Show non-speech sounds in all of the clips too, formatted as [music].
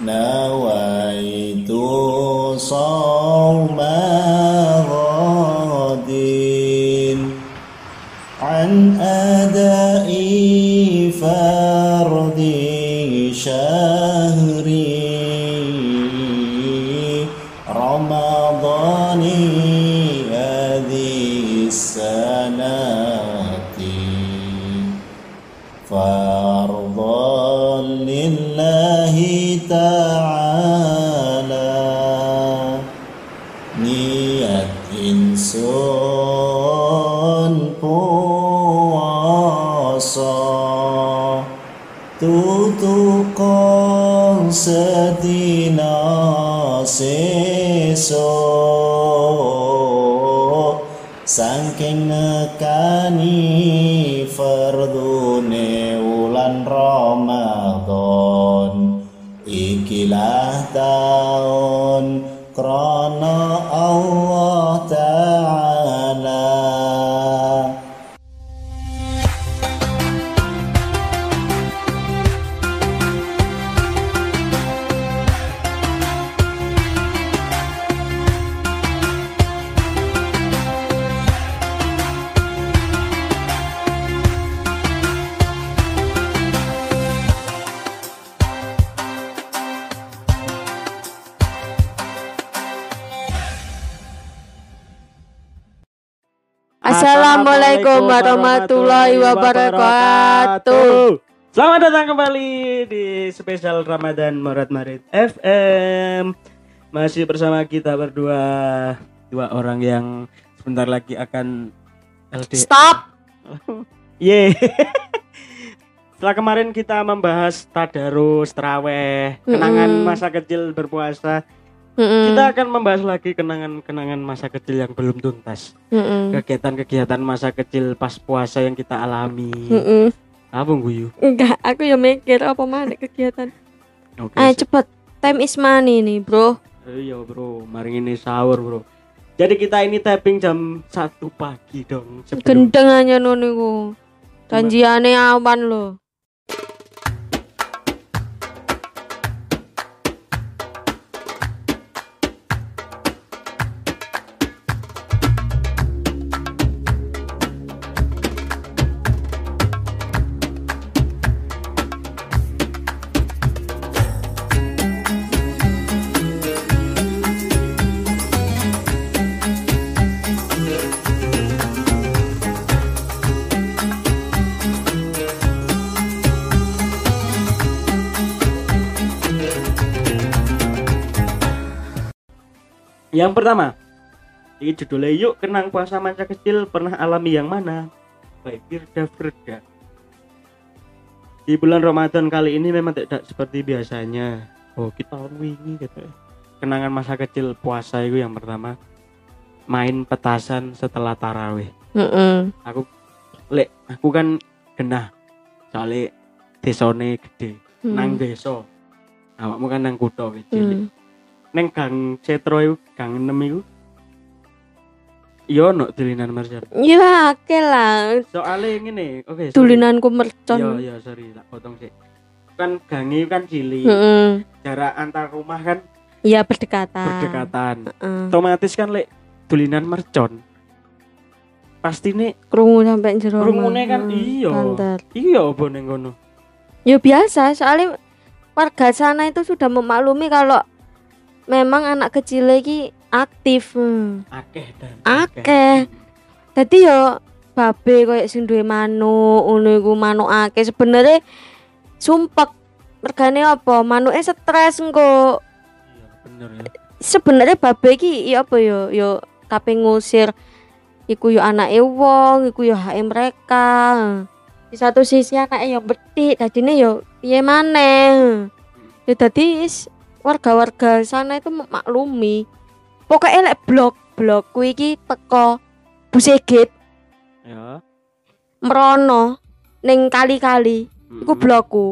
نويت صوم saking nekani fardune wulan Ramadan ikilah taun Assalamualaikum warahmatullahi wabarakatuh. Selamat datang kembali di spesial Ramadan Morat Marit FM. Masih bersama kita berdua dua orang yang sebentar lagi akan LD. Stop. [laughs] Ye. Setelah kemarin kita membahas tadarus, teraweh, kenangan masa kecil berpuasa, Mm-mm, kita akan membahas lagi kenangan-kenangan masa kecil yang belum tuntas. mm-mm, Kegiatan-kegiatan masa kecil pas puasa yang kita alami. mm-mm. Apa guyu? Enggak, aku ya mikir apa mana kegiatan. Oke. Ayo cepet. Time is money nih, Bro. Iya bro, mari ini sahur bro. Jadi kita ini tapping jam 1 pagi dong. Sebelum Gendeng aja noniku. Janjiane awan lo. Yang pertama, ini judulnya yuk kenang puasa masa kecil pernah alami yang mana? Baik Firda Firda. Di bulan Ramadan kali ini memang tidak seperti biasanya. Oh kita wingi gitu. ya. Kenangan masa kecil puasa itu yang pertama main petasan setelah tarawih. Heeh. Aku lek aku kan genah soalnya desone gede nang desa. Awakmu kan nang kutha wis cilik. Hmm. Neng Gang Cetro iku, Gang 6 iku. Iya ono tulinan mercon. Ya, oke lah. Soale ngene, oke. sorry. Tulinanku Iya, mercon. iya, sorry, tak potong sih. Kan gangi kan cilik. Heeh. Jarak antar rumah kan Iya, berdekatan. berdekatan. Heeh. Otomatis kan lek tulinan mercon. Pasti nih Krungu sampai jero. Krungune kan iya. Banter. iya apa ning kono. Ya biasa, soalnya warga sana itu sudah memaklumi kalau memang anak kecil lagi aktif. Hmm. Akeh dan Akeh. Dadi yo babe koyo sing duwe manuk, ngono iku manuk akeh sebenarnya sumpek. Mergane apa? Manuke stres engko. Iya, bener ya. Sebenarnya babe iki ya apa yo yo kape ngusir iku yo anake wong, iku yo hake mereka. Di satu sisi anake yo betik, dadine yo piye maneh. Ya dadi warga-warga sana itu memaklumi. Pokoknya lek blok blok kuwi iki teko Busigit Ya. merono ning kali-kali iku Mm-mm. blokku.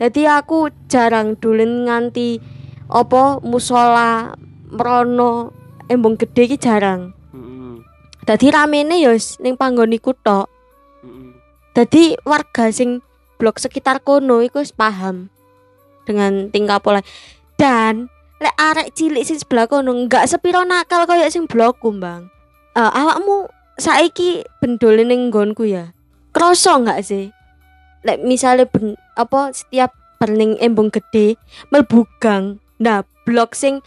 Jadi aku jarang dolen nganti apa musola merono embong gede iki jarang. Dadi ramene ya ning panggon iku tok. Dadi warga sing blok sekitar kono iku wis paham dengan tingkah pola. Dan lek arek cilik sing sebelah kono enggak sepiro nakal koyo sing blokku, Bang. Eh awakmu saiki bendol ning nggonku ya. Kroso enggak sih? Lek misalnya ben, apa setiap berning embung gede mlebu gang. Nah, blok sing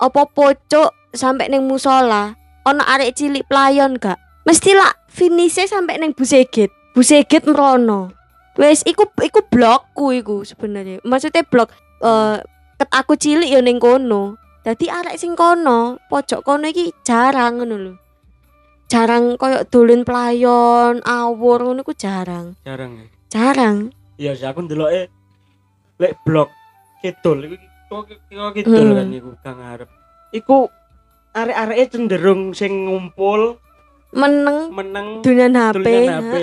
apa pocok sampai ning musola ono arek cilik playon gak? Mesti lah finishnya sampai ning Busegit. Busegit merono. Wes iku iku blokku iku sebenarnya. Maksudnya blok eh ket aku cilik ya ning kono. Dadi arek sing kono, pojok kono iki jarang ngono lho. Jarang koyo dolen playon, awur ngono iku jarang. jarang ya Jarang. iya sih aku ndeloke lek blok kidul iku kok kidul Hmm. kan iku kang arep iku arek-areke cenderung sing ngumpul Meneng meneng dunan HP. Dolanan HP.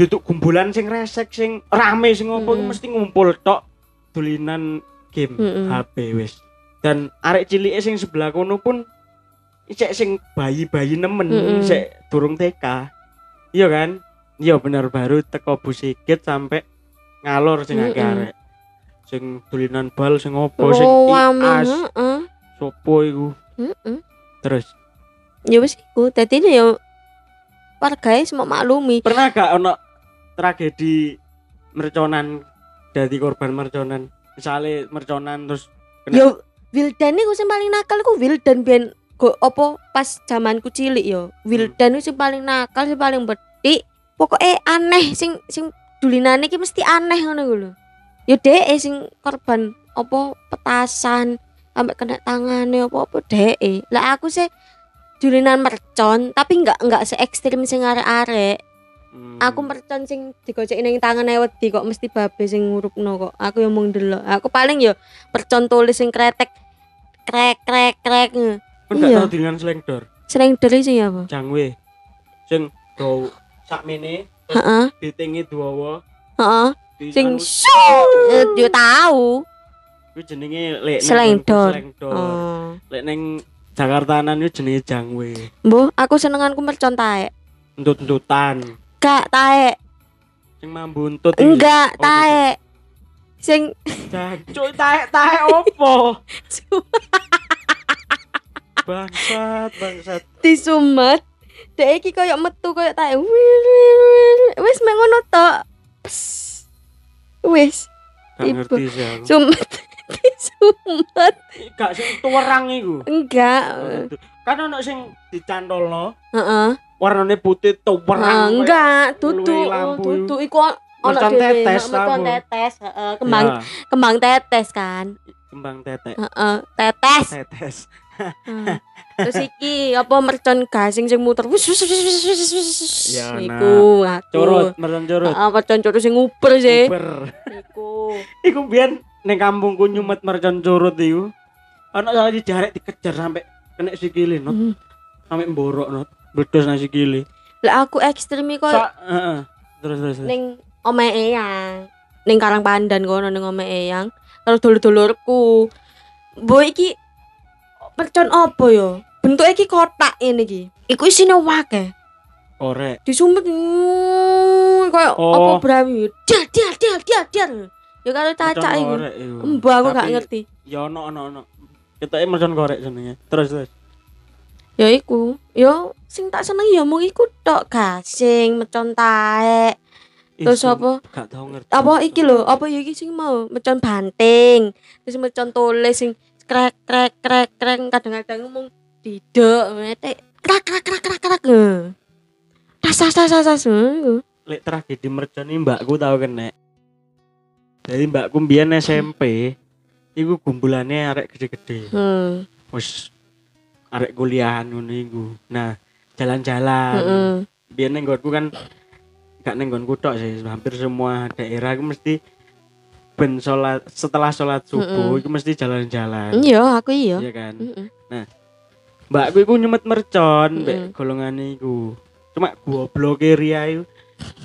duduk kumpulan sing resek sing rame sing ngopo Mm-mm. mesti ngumpul tok dolinan game Mm-mm. HP wis dan arek cilik sing sebelah kono pun isek sing bayi-bayi nemen Mm-mm. isek durung TK iya kan iya bener baru teko busikit sampai ngalor sing akeh Mm-mm. arek sing dolinan bal sing opo sing Roam, ias heeh. sopo iku Heeh. terus Ya wis iku. Dadi ya wargae semua maklumi. pernah gak ono tragedi merconan dari korban merconan misalnya merconan terus Kena- Yo Wildan iku sing paling nakal iku Wildan biyen go opo pas zamanku cilik yo. Wildan iku sing paling nakal, sing paling betik. Pokoknya aneh sing sing dulinane iki mesti aneh ngono lho. Yo dhek sing korban opo petasan sampai kena tangane opo-opo dhek. Lah aku sih dulinan mercon tapi enggak enggak se ekstrim sing arek-arek. Hmm. Aku mercon sing digoceki ning tangan wedi kok mesti babe sing ngurupno kok. Aku yang mung delok. Aku paling yo mercon tulis sing kretek krek krek krek. Kan gak Iya. tau dengan slengdor Sering dari sing apa? jangwe sing do sak mene Heeh. ditingi dawa Heeh. Sing anu, Eh, yo tahu. kuwi jenenge lek Slengdor. slengdor Oh. lek ning Jakartanan itu jenenge jangwe Mbah, aku senenganku mercon taek. entut-entutan Gak taek. sing mambu untut iki. Enggak Oh, taek. Sing Jancuk taek-taek opo? [laughs] bangsat, bangsat. disumet. Dek iki koyo metu koyo wir. Wis mek ngono tok. Wis, Ibu. sumet. [laughs] Disumet. Gak sing tuwerang iku. Enggak. Kan ono sing dicantolno, Heeh. Warnane putih Ah, tuwerang. enggak, luwih tutu, lampu tutu iku ono tetes mercon apa? tetes, heeh, kembang Ya, kembang tetes kan. kembang. Heeh, tetes. Tetes. Heeh. Terus iki apa mercon gasing sing muter. Wis wis wis wis wis wis. Ya, nah. Iku aku. Curut, mercon curut. Heeh, mercon curut sing nguber sih. Uber. Iku. Iku biyen ning kampungku nyumet mercon curut iku. Ono salah dijarek dikejar sampai kena sikile, not. Hmm. Sampai mborok, not. Bledos nang sikile. Lah aku ekstrem iki koyo Sa heeh. Terus terus. ning Eyang. Ning Karang Pandan kono ning omahe Eyang. Terus dulur-dulurku. Mbok iki mercon apa yo? Bentuke iki kotak ini iki. Iku isine akeh. Korek. Disumet mm, koyo Oh. apa brami. Dar dar dar dar dar. Ya karo cacak iku. Mbah aku gak ngerti. Ya ono ono ono. Ketoke mercon korek jenenge. Terus terus. Ya iku. Yo sing tak seneng ya mung iku tok gasing, mercon taek. Terus apa? Gak tau ngerti. apa iki lho apa ya iki sing mau mecon banting terus mecon tulis sing krek krek krek krek kadang-kadang ngomong didek mete krak krak krak krak krak tas tas tas tas. Lek tragedi mercon ini mbakku tau kena. Jadi mbakku mbiyen SMP iku gumbulannya arek gede-gede. hmm Wis arek kuliahan ngono iku. Nah, jalan-jalan. heeh Biyen ning nggonku kan gak ning nggonku tok sih, hampir semua daerah iku mesti ben salat setelah salat subuh Mm-mm. iku mesti jalan-jalan. iya aku iya Iya kan. Heeh. Mbakku iku nyumet mercon mbek Mm-mm. golongane iku. Cuma gobloke Ria iku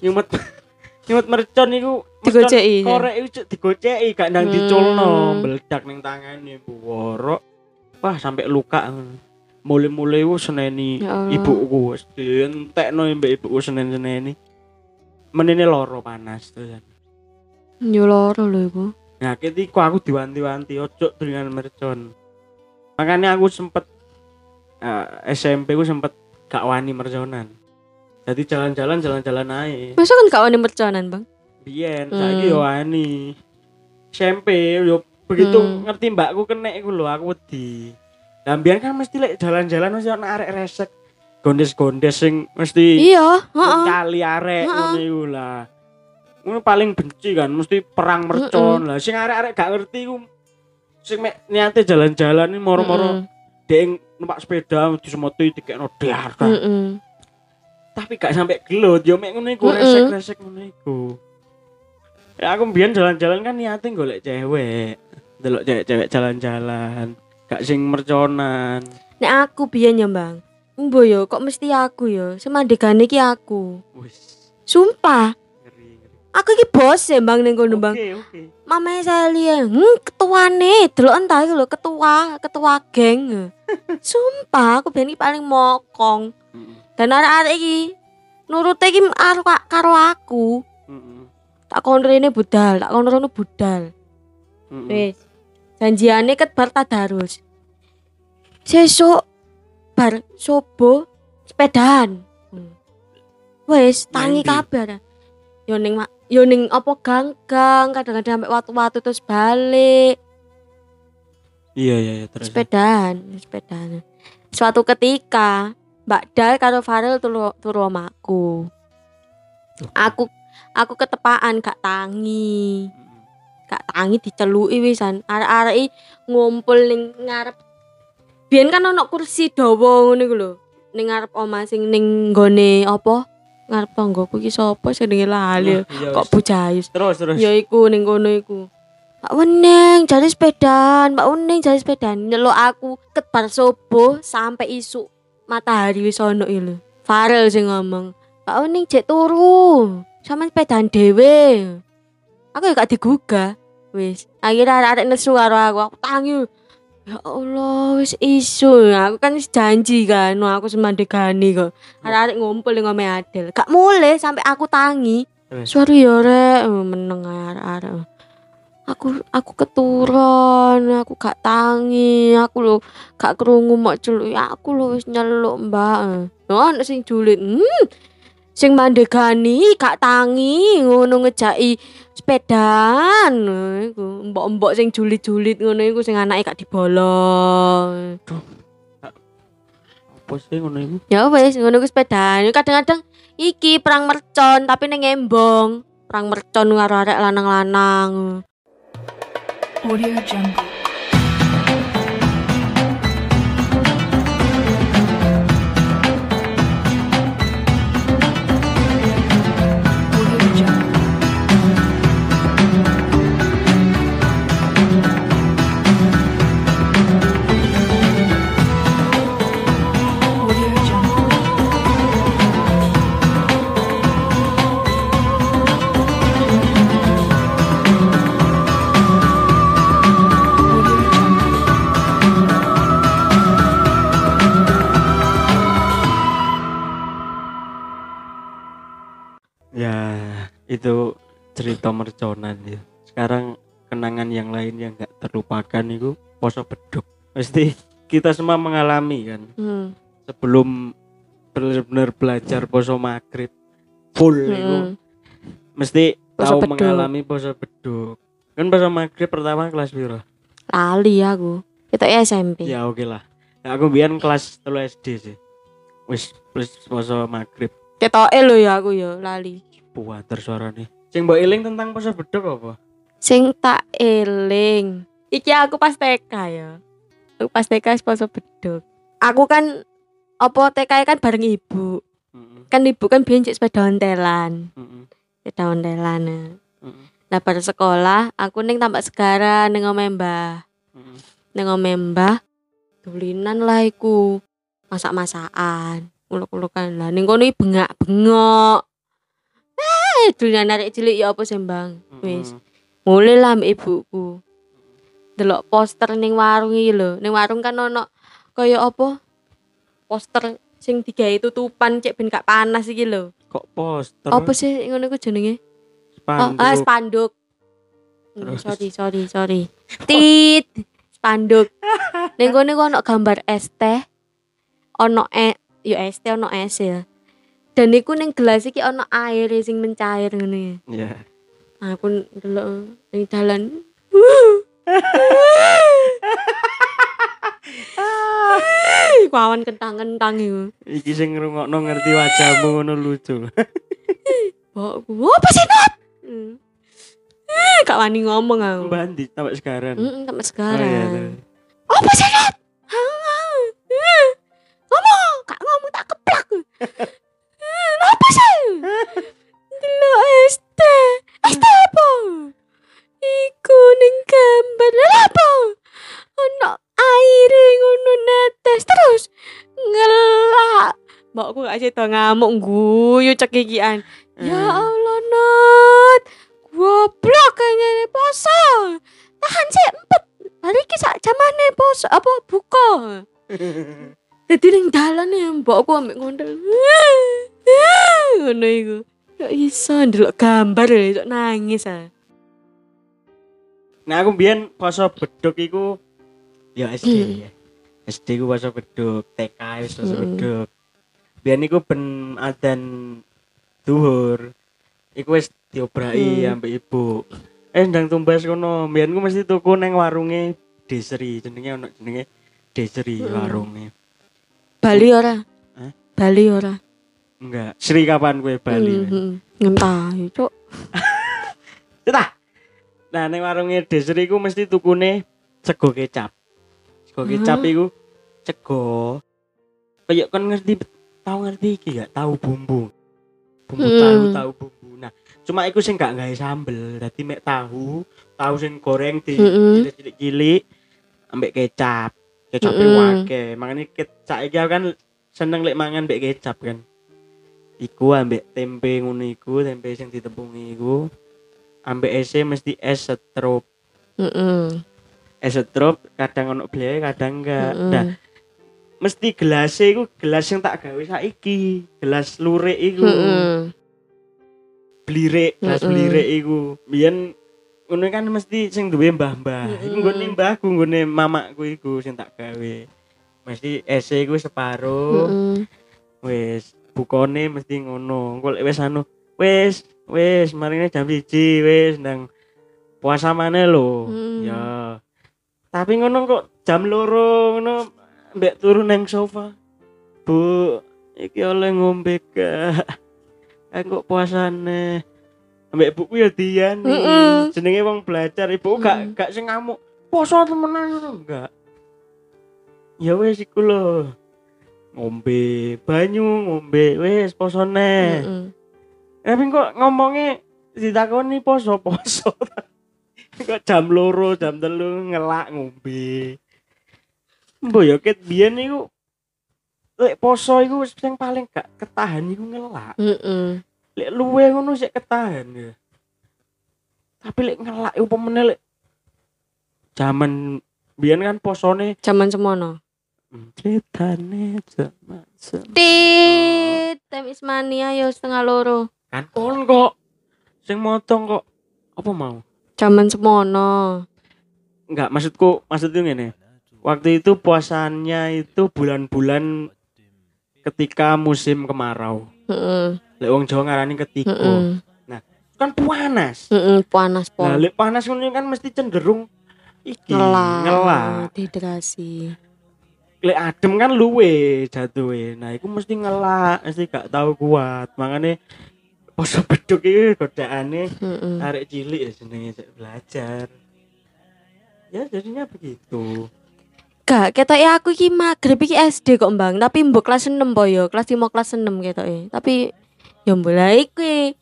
nyumet [laughs] nyumet mercon iku Digoceki, ya? Korek iku digoceki gak ndang Hmm. diculno, meledak ning tangane borok. Wah, sampai luka. Mulai-mulai ku seneni Ya ibuku wis dientekno mbek ibuku senen-seneni. Menene loro panas tuh. yo loro lho iku Nah, ketika aku diwanti-wanti ojo dengan mercon. Makanya aku sempet eh, SMP ku sempet gak wani merconan. Jadi jalan-jalan jalan-jalan aja. Masa kan gak wani merconan, Bang? Biyen Hmm. saiki yo wani. SMP yo begitu Hmm. ngerti mbakku kena iku lho aku wedi. Mbiyen kan mesti lek jalan-jalan mesti ana arek resek. Gondes-gondes sing mesti Iya, heeh. kali arek Heeh. ngono iku lah. Ngono paling benci kan mesti perang mercon lah sing arek-arek gak ngerti iku sing mek niate jalan-jalan ini moro-moro dek numpak sepeda disemoti dikekno dar kan. Mm-mm. Tapi gak sampai gelut yo mek ngono iku resek-resek ngono iku. Ya aku mbiyen jalan-jalan kan niate golek cewek. Delok cewek-cewek jalan-jalan, gak sing merconan. Nek aku biyen ya, Bang. Mbo yo kok mesti aku yo, semandegane iki aku. Wis, Sumpah, ngeri ngeri. aku iki bos ya, Bang ning kono, Bang. Oke, oke. Mama saya lihat, hmm, ketuane, delok entah iku lho, ketua, ketua geng. [laughs] Sumpah, aku biyen paling mokong. Dan arek-arek iki nurut iki karo aku. Tak kon rene budal, tak kon rono budal. Heeh. Wis. Janjiane ket bar tadarus. Sesuk bar sobo sepedaan. Hmm. Wis tangi kabeh. Yo ning yo ning apa ganggang, kadang-kadang sampai watu-watu terus balik. Iya iya iya terus. sepedaan sepedaan suatu ketika Mbak Dal karo Farel turu turu omaku aku aku ketepaan gak tangi. Gak tangi diceluki wisan arek-arek ngumpul ning ngarep. Biyen kan ono kursi dawa ngono iku lho. Ning ngarep oma sing ning nggone apa? Ngarep tanggoku iki sapa jenenge lali? Iya, kok bujayus terus terus. ya iku ning kono iku. Mbak Weneng jari sepedaan, Mbak Weneng jari sepedaan. Nyeluk aku ket bar subuh sampai isu matahari wis ono iki lho. Farel sing ngomong, Mbak Weneng jek turu, sampean sepedaan dhewe. Aku gak digugah. Wis, akhirnya arek-arek nesu karo aku, aku tangi. Ya Allah, wis isu. Aku kan janji kan, Wah, aku semandegani kok. Arek-arek ngumpul ning ngome Adel. Gak mulai sampai aku tangi. Suara ya rek, Oh, meneng arek-arek. Aku aku keturun, aku gak tangi, aku lo gak krungu mok celuk ya aku lo wis nyeluk Mbak. Ana sing julid. Hmm. Sing mandegani gak tangi ngono ngejaki sepedaan. Iku mbok-mbok sing julid-julid ngono iku sing anake gak dibolong. Apa sih ngono iku? Ya wis ngono ku sepedaan. Kadang-kadang iki perang mercon tapi ning embong. Perang mercon karo arek lanang-lanang. Audio Jungle. Itu cerita merconan ya. Sekarang kenangan yang lain yang nggak terlupakan itu poso beduk. Pasti kita semua mengalami kan Hmm. sebelum benar-benar belajar poso maghrib full itu Hmm. mesti Poso tahu beduk. mengalami poso beduk. Kan poso maghrib pertama kelas piro? Lali aku. Itu SMP. Ya oke lah. Nah, aku biar kelas 3 SD sih. Wis plus poso maghrib. Ketoke lho ya aku ya lali. Puater suarane. Sing mbok eling tentang poso beduk apa? Sing tak eling. Iki aku pas TK ya. Aku pas TK poso beduk. Aku kan apa TK kan bareng ibu. Heeh. Kan ibu kan biyen cek sepeda ontelan. Heeh. Sepeda ontelan. nah. Heeh. Nah pada sekolah aku ning tampak segara ning omah Mbah. Heeh. Ning Mbah dulinan lah iku. Masak-masakan, uluk-ulukan lah. Ning kono bengak-bengok. Eh, dulinan arek cilik ya apa sih, Bang? Wis. Mulai lah mbak ibuku. Delok poster ning warung iki lho. Ning warung kan ono kaya apa? Poster sing digawe tutupan cek ben gak panas iki lho. Kok poster? Apa sih ngono iku jenenge? Oh, Spanduk. ah, spanduk. Hmm, Terus? sorry, sorry, sorry. Tit spanduk. Ning kene ono gambar es teh. Ono e yo es teh ono es ya. Dan iku ning gelas iki ono air sing mencair ngene. Ya. Aku ndelok ning dalan. [laughs] Iku awan kentang-kentang iku. Iki sing ngrungokno ngerti wajahmu ngono lucu. [laughs] Bokku, apa sih Nat? Hmm. Kak wani ngomong aku. Mbak Andi sampai sekarang. Heeh, sampai Oh, iya, sekarang. terus. Apa sih Nat? [laughs] Ngomong, kak ngomong tak keplak. Sih? Dulu ST. ST apa? Iku ning gambar Lah apa? Ono air ngono netes terus ngelak. Mbakku gak sih ngamuk guyu cekikian. Ya Eh. Allah Nat. Goblok kayaknya ini poso. Tahan sih empet. Hari iki sak jamane poso apa buka. [laughs] Dadi ning dalan ya mbokku ambek ngondel. Ngono iku. Gak iso ndelok gambar iso nangis ah. Nah aku mbiyen poso beduk iku ya SD Hmm. ya. SD ku poso beduk, TK wis poso Hmm. beduk. Biyen iku ben adzan duhur. Iku wis diobrai Hmm. ambek ibu. Eh ndang tumbas kono, mbiyen ku mesti tuku nang warunge Desri, jenenge ono jenenge Desri Hmm. warunge. Bali ora? Hah? Bali ora? Enggak, Sri kapan kue Bali? Hmm, Ngentah, cuk. Cetah. Nah, ning warunge Desri iku mesti tukune sego kecap. Sego kecap Hah? iku sego kayak kan ngerti tahu ngerti iki gak tahu bumbu. Bumbu Hmm. tahu tahu bumbu. Nah, cuma iku sing gak gawe sambel. Dadi mek tahu, tahu sing goreng di Mm-mm. cilik-cilik ambek kecap. Kecape Mm-mm. wake. Makane kecap iki kan seneng lek mangan mbek kecap kan. Iku ambek tempe ngono iku, tempe sing ditepungi iku. Ambek ese mesti es setrup. Heeh. Es setrup kadang ono bleye, kadang enggak. Nah, Heeh. mesti gelas iku gelas yang tak gawe saiki. Gelas lurik iku. Heeh. Blirik, gelas Mm-mm. blirik iku. Biyen ngono kan mesti sing duwe mbah-mbah. Iku Mm-mm. nggone mbahku, nggone mamaku iku sing tak gawe. Mesti ese iku separo. Heeh. wis bukone mesti ngono. Engko wis anu wis wis marine jam 1 wis nang puasa maneh lho. Hmm. ya. Tapi ngono kok jam loro ngono mbek turu nang sofa. Bu iki oleh ngombe gak? Aku puasane ambek buku ya dian Mm-mm. jenenge wong belajar ibu gak Mm. gak sing ngamuk. Poso temenan enggak. Ya wis iku lho ngombe banyu ngombe wis posone Heeh. tapi kok ngomongnya ditakoni poso poso [laughs] kok jam loro jam telu ngelak ngombe mbok ya ket biyen iku lek poso iku sing paling gak ketahan iku ngelak Heeh. lek luwe ngono sik ketahan ya tapi lek ngelak iku pemene lek jaman biyen kan posone Zaman semono. Ceritane zaman sem- Tit, time is money ayo setengah loro. kan kon kok sing motong kok apa mau Zaman semono. enggak maksudku maksudku ngene waktu itu puasannya itu bulan-bulan ketika musim kemarau Heeh. lek wong Jawa ngarani ketiko Heeh. kan panas Heeh, panas pol. nah lek panas ngono kan mesti cenderung iki ngelak. ngelak Dehidrasi. Lek adem kan luwe jatuhe nah iku mesti ngelak mesti gak tahu kuat makanya poso beduk iki godaane Heeh. arek cilik ya jenenge belajar ya jadinya begitu Gak, ketoke aku iki magrib iki SD kok, Bang. Tapi mbok kelas 6 po yo, kelas 5 kelas 6 ketoke. Tapi yo mulai kuwi.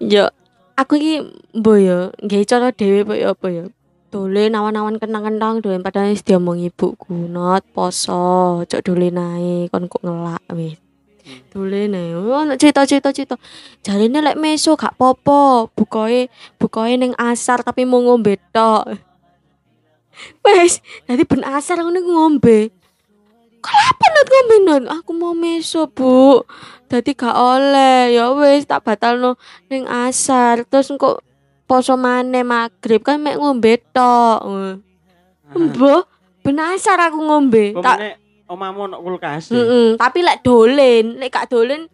Yo aku iki mbok yo nggawe cara dhewe po yo apa yo. Dolen awan-awan kentang-kentang dolen padahal wis diomong ibuku, not poso, cok dolen ae kon kok ngelak wis. Dolen ae. Ono cerita-cerita cerita. Jarine lek meso gak popo, bukoe bukoe ning asar tapi mau ngombe tok. Wes, Jadi ben asar ngono ngombe. Kenapa nut ngombe nut? Aku mau meso, Bu. Dadi gak oleh. Ya wis tak batalno ning asar. Terus engko poso maneh magrib kan mek ngombe tok. Mbah, benasar aku ngombe. Tak omamu ono kulkas. Heeh, tapi lek dolen, lek gak dolen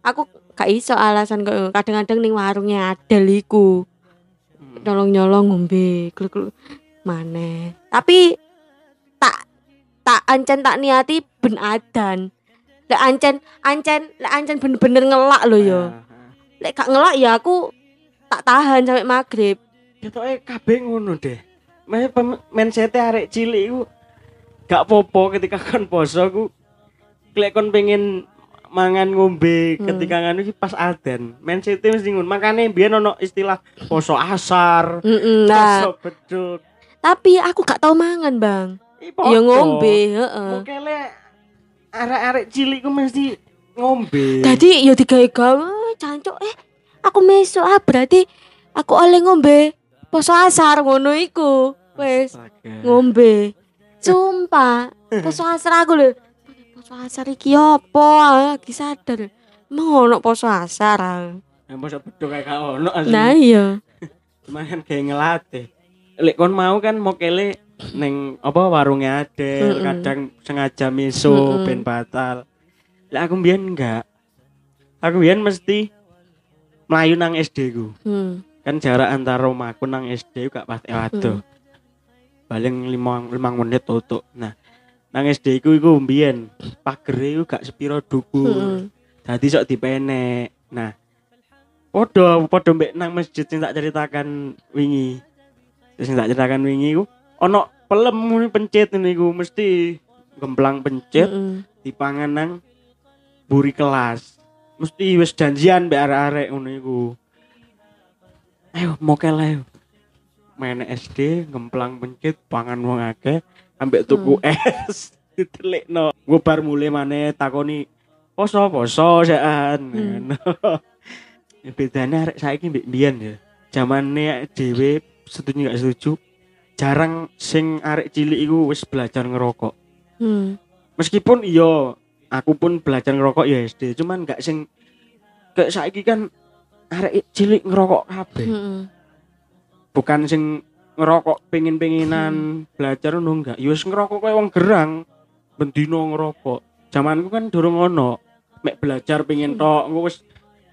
aku gak iso alasan kok kadang-kadang ning warungnya adel iku. Hmm. Nyolong-nyolong ngombe, gluk-gluk maneh. Tapi tak tak ancen tak niati ben adan. Lek ancen ancen lek ancen bener-bener ngelak lho yo. Lek gak ngelak ya aku tak tahan sampai maghrib. Ketoke kabeh ngono deh. Pem- mindset arek cilik iku gak popo ketika [laughs] kon poso ku lek kon pengen mangan ngombe Hmm. ketika nganu iki pas adzan. Mindset mesti ngono. Makane biyen ono istilah poso asar, Heeh, nah. poso beduk. Tapi aku gak tau mangan, Bang. Ya ngombe, heeh. Mungkele arek-arek cilik ku mesti ngombe. Tadi ya digawe-gawe, cancuk eh aku mesuk ah berarti aku oleh ngombe poso asar ngono iku. Wes ngombe. Sumpah, poso asar aku lho. Poso asar iki apa? Lagi sadar. Emang ono poso asar. ah. Ya poso beduk kayak gak ono asli. Nah iya. Cuma kan kayak ngelatih. Lek kon mau kan mau kele neng apa warungnya ada, Mm-mm. kadang sengaja miso Mm-mm. ben batal. Lek aku mbiyen enggak. Aku mbiyen mesti melayu nang SD ku. Hmm. Kan jarak antara rumahku nang SD gak pasti waduh. Paling limang, limang menit tutup. Nah, nang SD ku iku mbiyen pagere iku gak sepiro dhuwur. Hmm. Dadi sok dipenek. Nah, podo podo mbek nang masjid sing tak ceritakan wingi. Sing tak ceritakan wingi ku ono pelem muni pencet niku mesti gemplang pencet Mm-mm. dipangan nang buri kelas. Mesti wis janjian mbek arek-arek ngono iku. Ayo mokel ayo. Main SD gemplang pencet pangan wong akeh ambek tuku es [laughs] ditelikno. Gue bar mulai maneh takoni poso poso sean. Hmm. [laughs] Ya bedanya arek saiki mbek mbiyen ya. Zamane dhewe setuju gak setuju jarang sing arek cilik iku wis belajar ngerokok. Hmm. Meskipun iya aku pun belajar ngerokok ya SD, cuman gak sing kayak saiki kan arek cilik ngerokok kabeh. Hmm. Bukan sing ngerokok pengen-pengenan belajar ngono enggak. Ya wis ngerokok kayak wong gerang. Bendino ngerokok. Zamanku kan durung ono. Mek belajar pengen tok, engko wis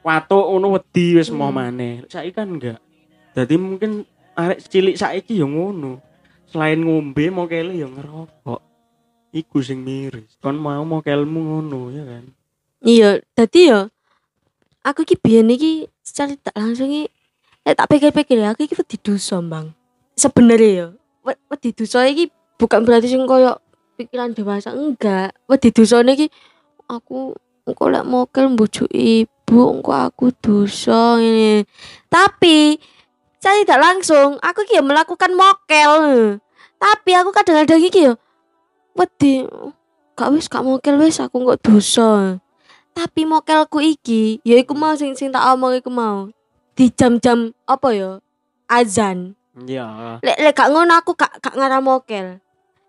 watuk ngono wedi wis mau Hmm. maneh. Saiki kan enggak. Jadi mungkin arek cilik saiki ya ngono. Selain ngombe mau kele ya ngerokok. Iku sing miris. Kon mau mau kelmu ngono ya kan. Iya, tadi ya aku ki biyen iki secara tak langsung iki eh, tak pikir-pikir ya aku iki wedi dosa, Bang. Sebenarnya ya, we- wedi dosa iki bukan berarti sing koyo pikiran dewasa enggak. Wedi dosane iki aku engko lek mokel mbujuk ibu, engko aku dosa ini. Tapi saya tidak langsung, aku ki ya melakukan mokel. Tapi aku kadang-kadang iki ya wedi gak wis gak mokel wis aku kok dosa. Tapi mokelku iki ya iku mau sing sing tak omong iku mau. Di jam-jam apa ya? Azan. Iya. Lek lek gak ngono aku gak gak ngarah mokel.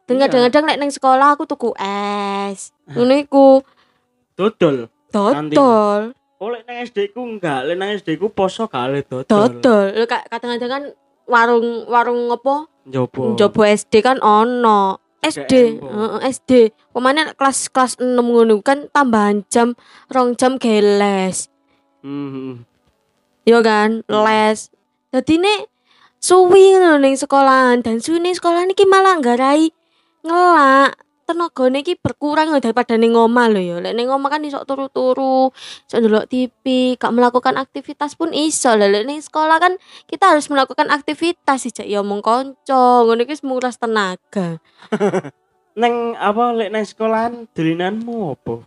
Dan Iya. lek nang sekolah aku tuku es. Ngono iku Dodol. dodol, Oh lek nang SD ku enggak, lek nang SD ku poso oleh dodol. dodol. Lek ka- kadang-kadang kan warung warung apa? Njobo. Jobo SD kan ono. SD, SD. Pemane kelas kelas 6 ngono kan tambahan jam rong jam geles. Hmm. Yo kan, Hmm. les. Dadi nek suwi ngono ning sekolahan dan suwi ning sekolahan iki malah nggarai ngelak. Tenagane iki berkurang daripada ning omah lho ya. Lek ning omah kan iso turu-turu, iso ndelok TV, gak melakukan aktivitas pun iso. Lah lek ning sekolah kan kita harus melakukan aktivitas sih ya omong kanca, ngono iki tenaga. [laughs] Neng apa lek nang sekolahan dolinanmu apa?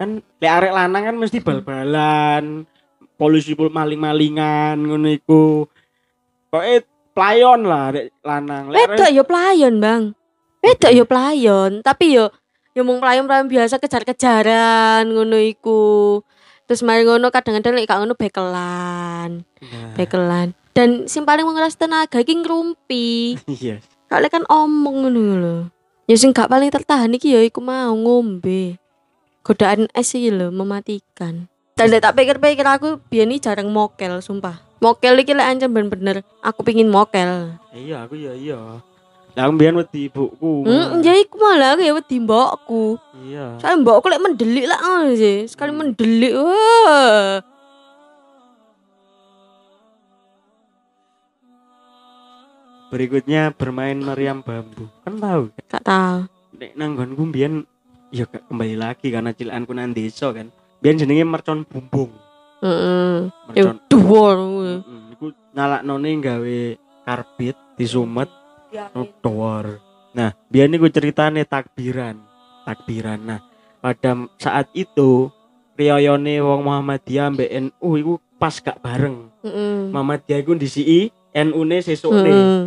Kan lek arek lanang kan mesti bal-balan, polisi pul maling-malingan ngono iku. Pokoke playon lah arek lanang. Lek Wedok yo pelayon, Bang. Wedok yo pelayon, tapi yo yo mung pelayon-pelayon biasa kejar-kejaran ngono iku. Terus mari ngono kadang-kadang lek ngono bekelan, Nah, bekelan. Dan sing paling menguras tenaga iki ngrumpi. [laughs] Iya. Kalau kan omong ngono lho. Ya sing gak paling tertahan iki ya iku mau ngombe. Godaan es iki lho mematikan. Dan tak pikir-pikir aku biyen jarang mokel, sumpah. Mokel iki lek ancam bener-bener aku pingin mokel. iya aku ya iya lah aku mbiyen wedi ibuku Hmm, ya iku malah aku ya wedi mbokku. iya Saya mbokku lek mendelik lah ngono sih. Sekali mendelik wah. berikutnya bermain meriam bambu kan tahu? Gak tahu. nek nanggonku mbiyen ya gak kembali lagi karena cilakanku nang desa kan biyen jenenge mercon bumbung Heeh. Mercon dhuwur. Mm, iku nyalaknone gawe karbit disumet Dor. Nah, biar niku ceritane takbiran. Takbiran. Nah, pada saat itu riyoyone wong Muhammadiyah mbek NU iku pas gak bareng. Heeh. Muhammadiyah iku ndisiki NU-ne sesukne. Heeh.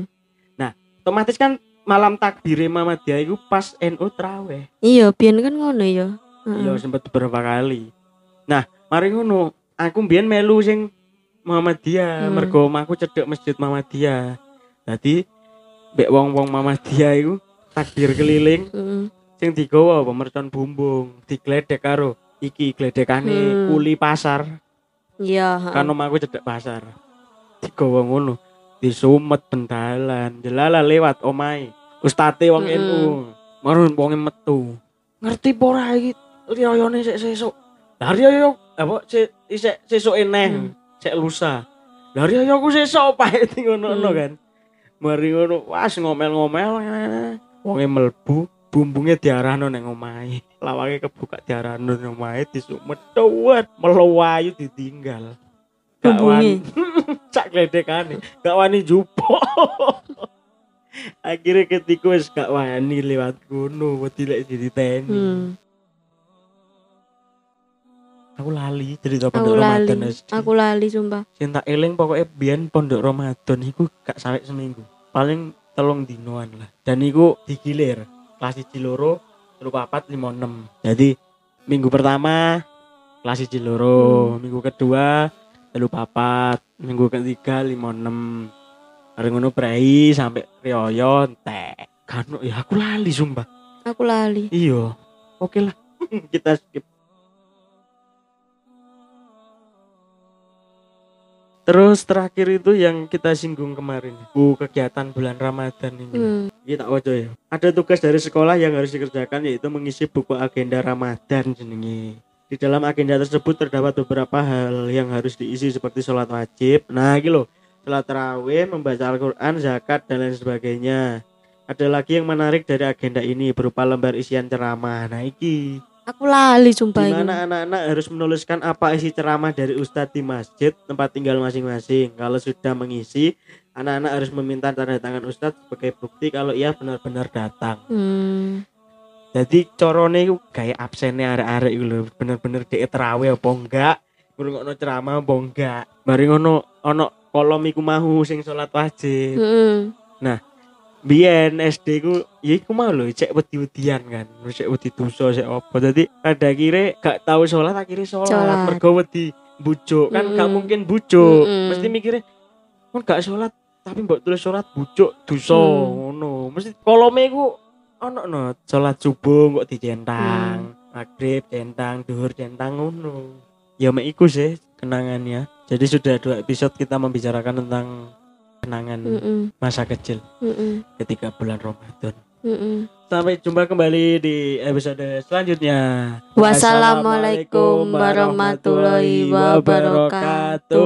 Otomatis kan malam takbire Muhammadiyah iku pas NU traweh. Iya, biyen kan ngono ya. Heeh. Iya, sempet beberapa kali. Nah, mari ngono, aku mbiyen melu sing Muhammadiyah, Hmm. mergo omahku cedek masjid Muhammadiyah. Dadi mbek wong-wong Muhammadiyah iku takbir keliling Heeh. sing digawa apa mercon bumbung, digledek karo iki gledekane Hmm. kuli pasar. Iya, heeh. Kan omahku cedek pasar. Digawa ngono, disumet bendalan, jelala lewat omahe. Ustate wong Mm-mm. NU. Marun wonge metu. Ngerti apa ora iki riyoyone sik sesuk. Lah riyoyo apa sik isik sesuk eneh, Hmm. sik lusa. Lah riyoyoku sesuk pae [laughs] ngono-ngono Hmm. kan. Mari ngono, was ngomel-ngomel. Wonge mlebu, bumbungnya diarahno nang omahe. Lawake kebuka diarahno nang omahe disumet tuwet, melewayu ditinggal. Gak wani- [laughs] Cak gledekane, gak wani jupuk. [laughs] Akhirnya ketika wis gak wani lewat kono, wedi lek diteni. Hmm. Aku lali cerita Aku pondok lali. Ramadan SD. Aku lali sumpah. Sing tak eling pokoknya biyen pondok Ramadan iku gak sampai seminggu. Paling telung dinoan lah. Dan iku digilir. Kelas 1 loro, telu papat, lima enam. Jadi minggu pertama kelas 1 loro, minggu kedua telu papat, minggu ketiga lima enam. Hari ngono prei sampai rioyo entek. Kan ya aku lali sumpah. Aku lali. Iya. Oke lah. [laughs] Kita skip. Terus terakhir itu yang kita singgung kemarin, bu kegiatan bulan Ramadan ini. Hmm. Kita wajo ya. Ada tugas dari sekolah yang harus dikerjakan yaitu mengisi buku agenda Ramadan jenenge. Di dalam agenda tersebut terdapat beberapa hal yang harus diisi seperti sholat wajib. Nah, gitu loh. Sholat tarawih, membaca Al-Quran, zakat, dan lain sebagainya. Ada lagi yang menarik dari agenda ini berupa lembar isian ceramah. Nah, iki Aku lali sumpah di iku. mana anak-anak harus menuliskan apa isi ceramah dari ustadz di masjid tempat tinggal masing-masing. Kalau sudah mengisi, anak-anak harus meminta tanda tangan ustadz sebagai bukti kalau ia benar-benar datang. Hmm. Jadi corone kayak absennya arek-arek iku lho, bener-bener dhek terawih apa enggak, ngrungokno ceramah apa enggak. Mari ngono ono kolom iku mau sing salat wajib. Heeh. Biyen SD ku ya iku mau lho cek wedi-wedian kan. Cek wedi dosa cek apa. Dadi pada akhirnya gak tahu sholat akhirnya sholat. Sholat. Mergo wedi bujuk kan gak Mm-mm. mungkin bujuk. Mm-mm. Mesti mikirnya kan gak sholat tapi mbok tulis sholat bujuk dosa Hmm. ngono. Mesti kolome iku ono no sholat subuh kok dicentang. Maghrib centang, duhur centang ngono. Ya mek iku sih kenangannya. Jadi sudah dua episode kita membicarakan tentang kenangan Heeh. masa kecil Heeh. ketika bulan Ramadan. Heeh. Sampai jumpa kembali di episode selanjutnya. Wassalamualaikum warahmatullahi wabarakatuh.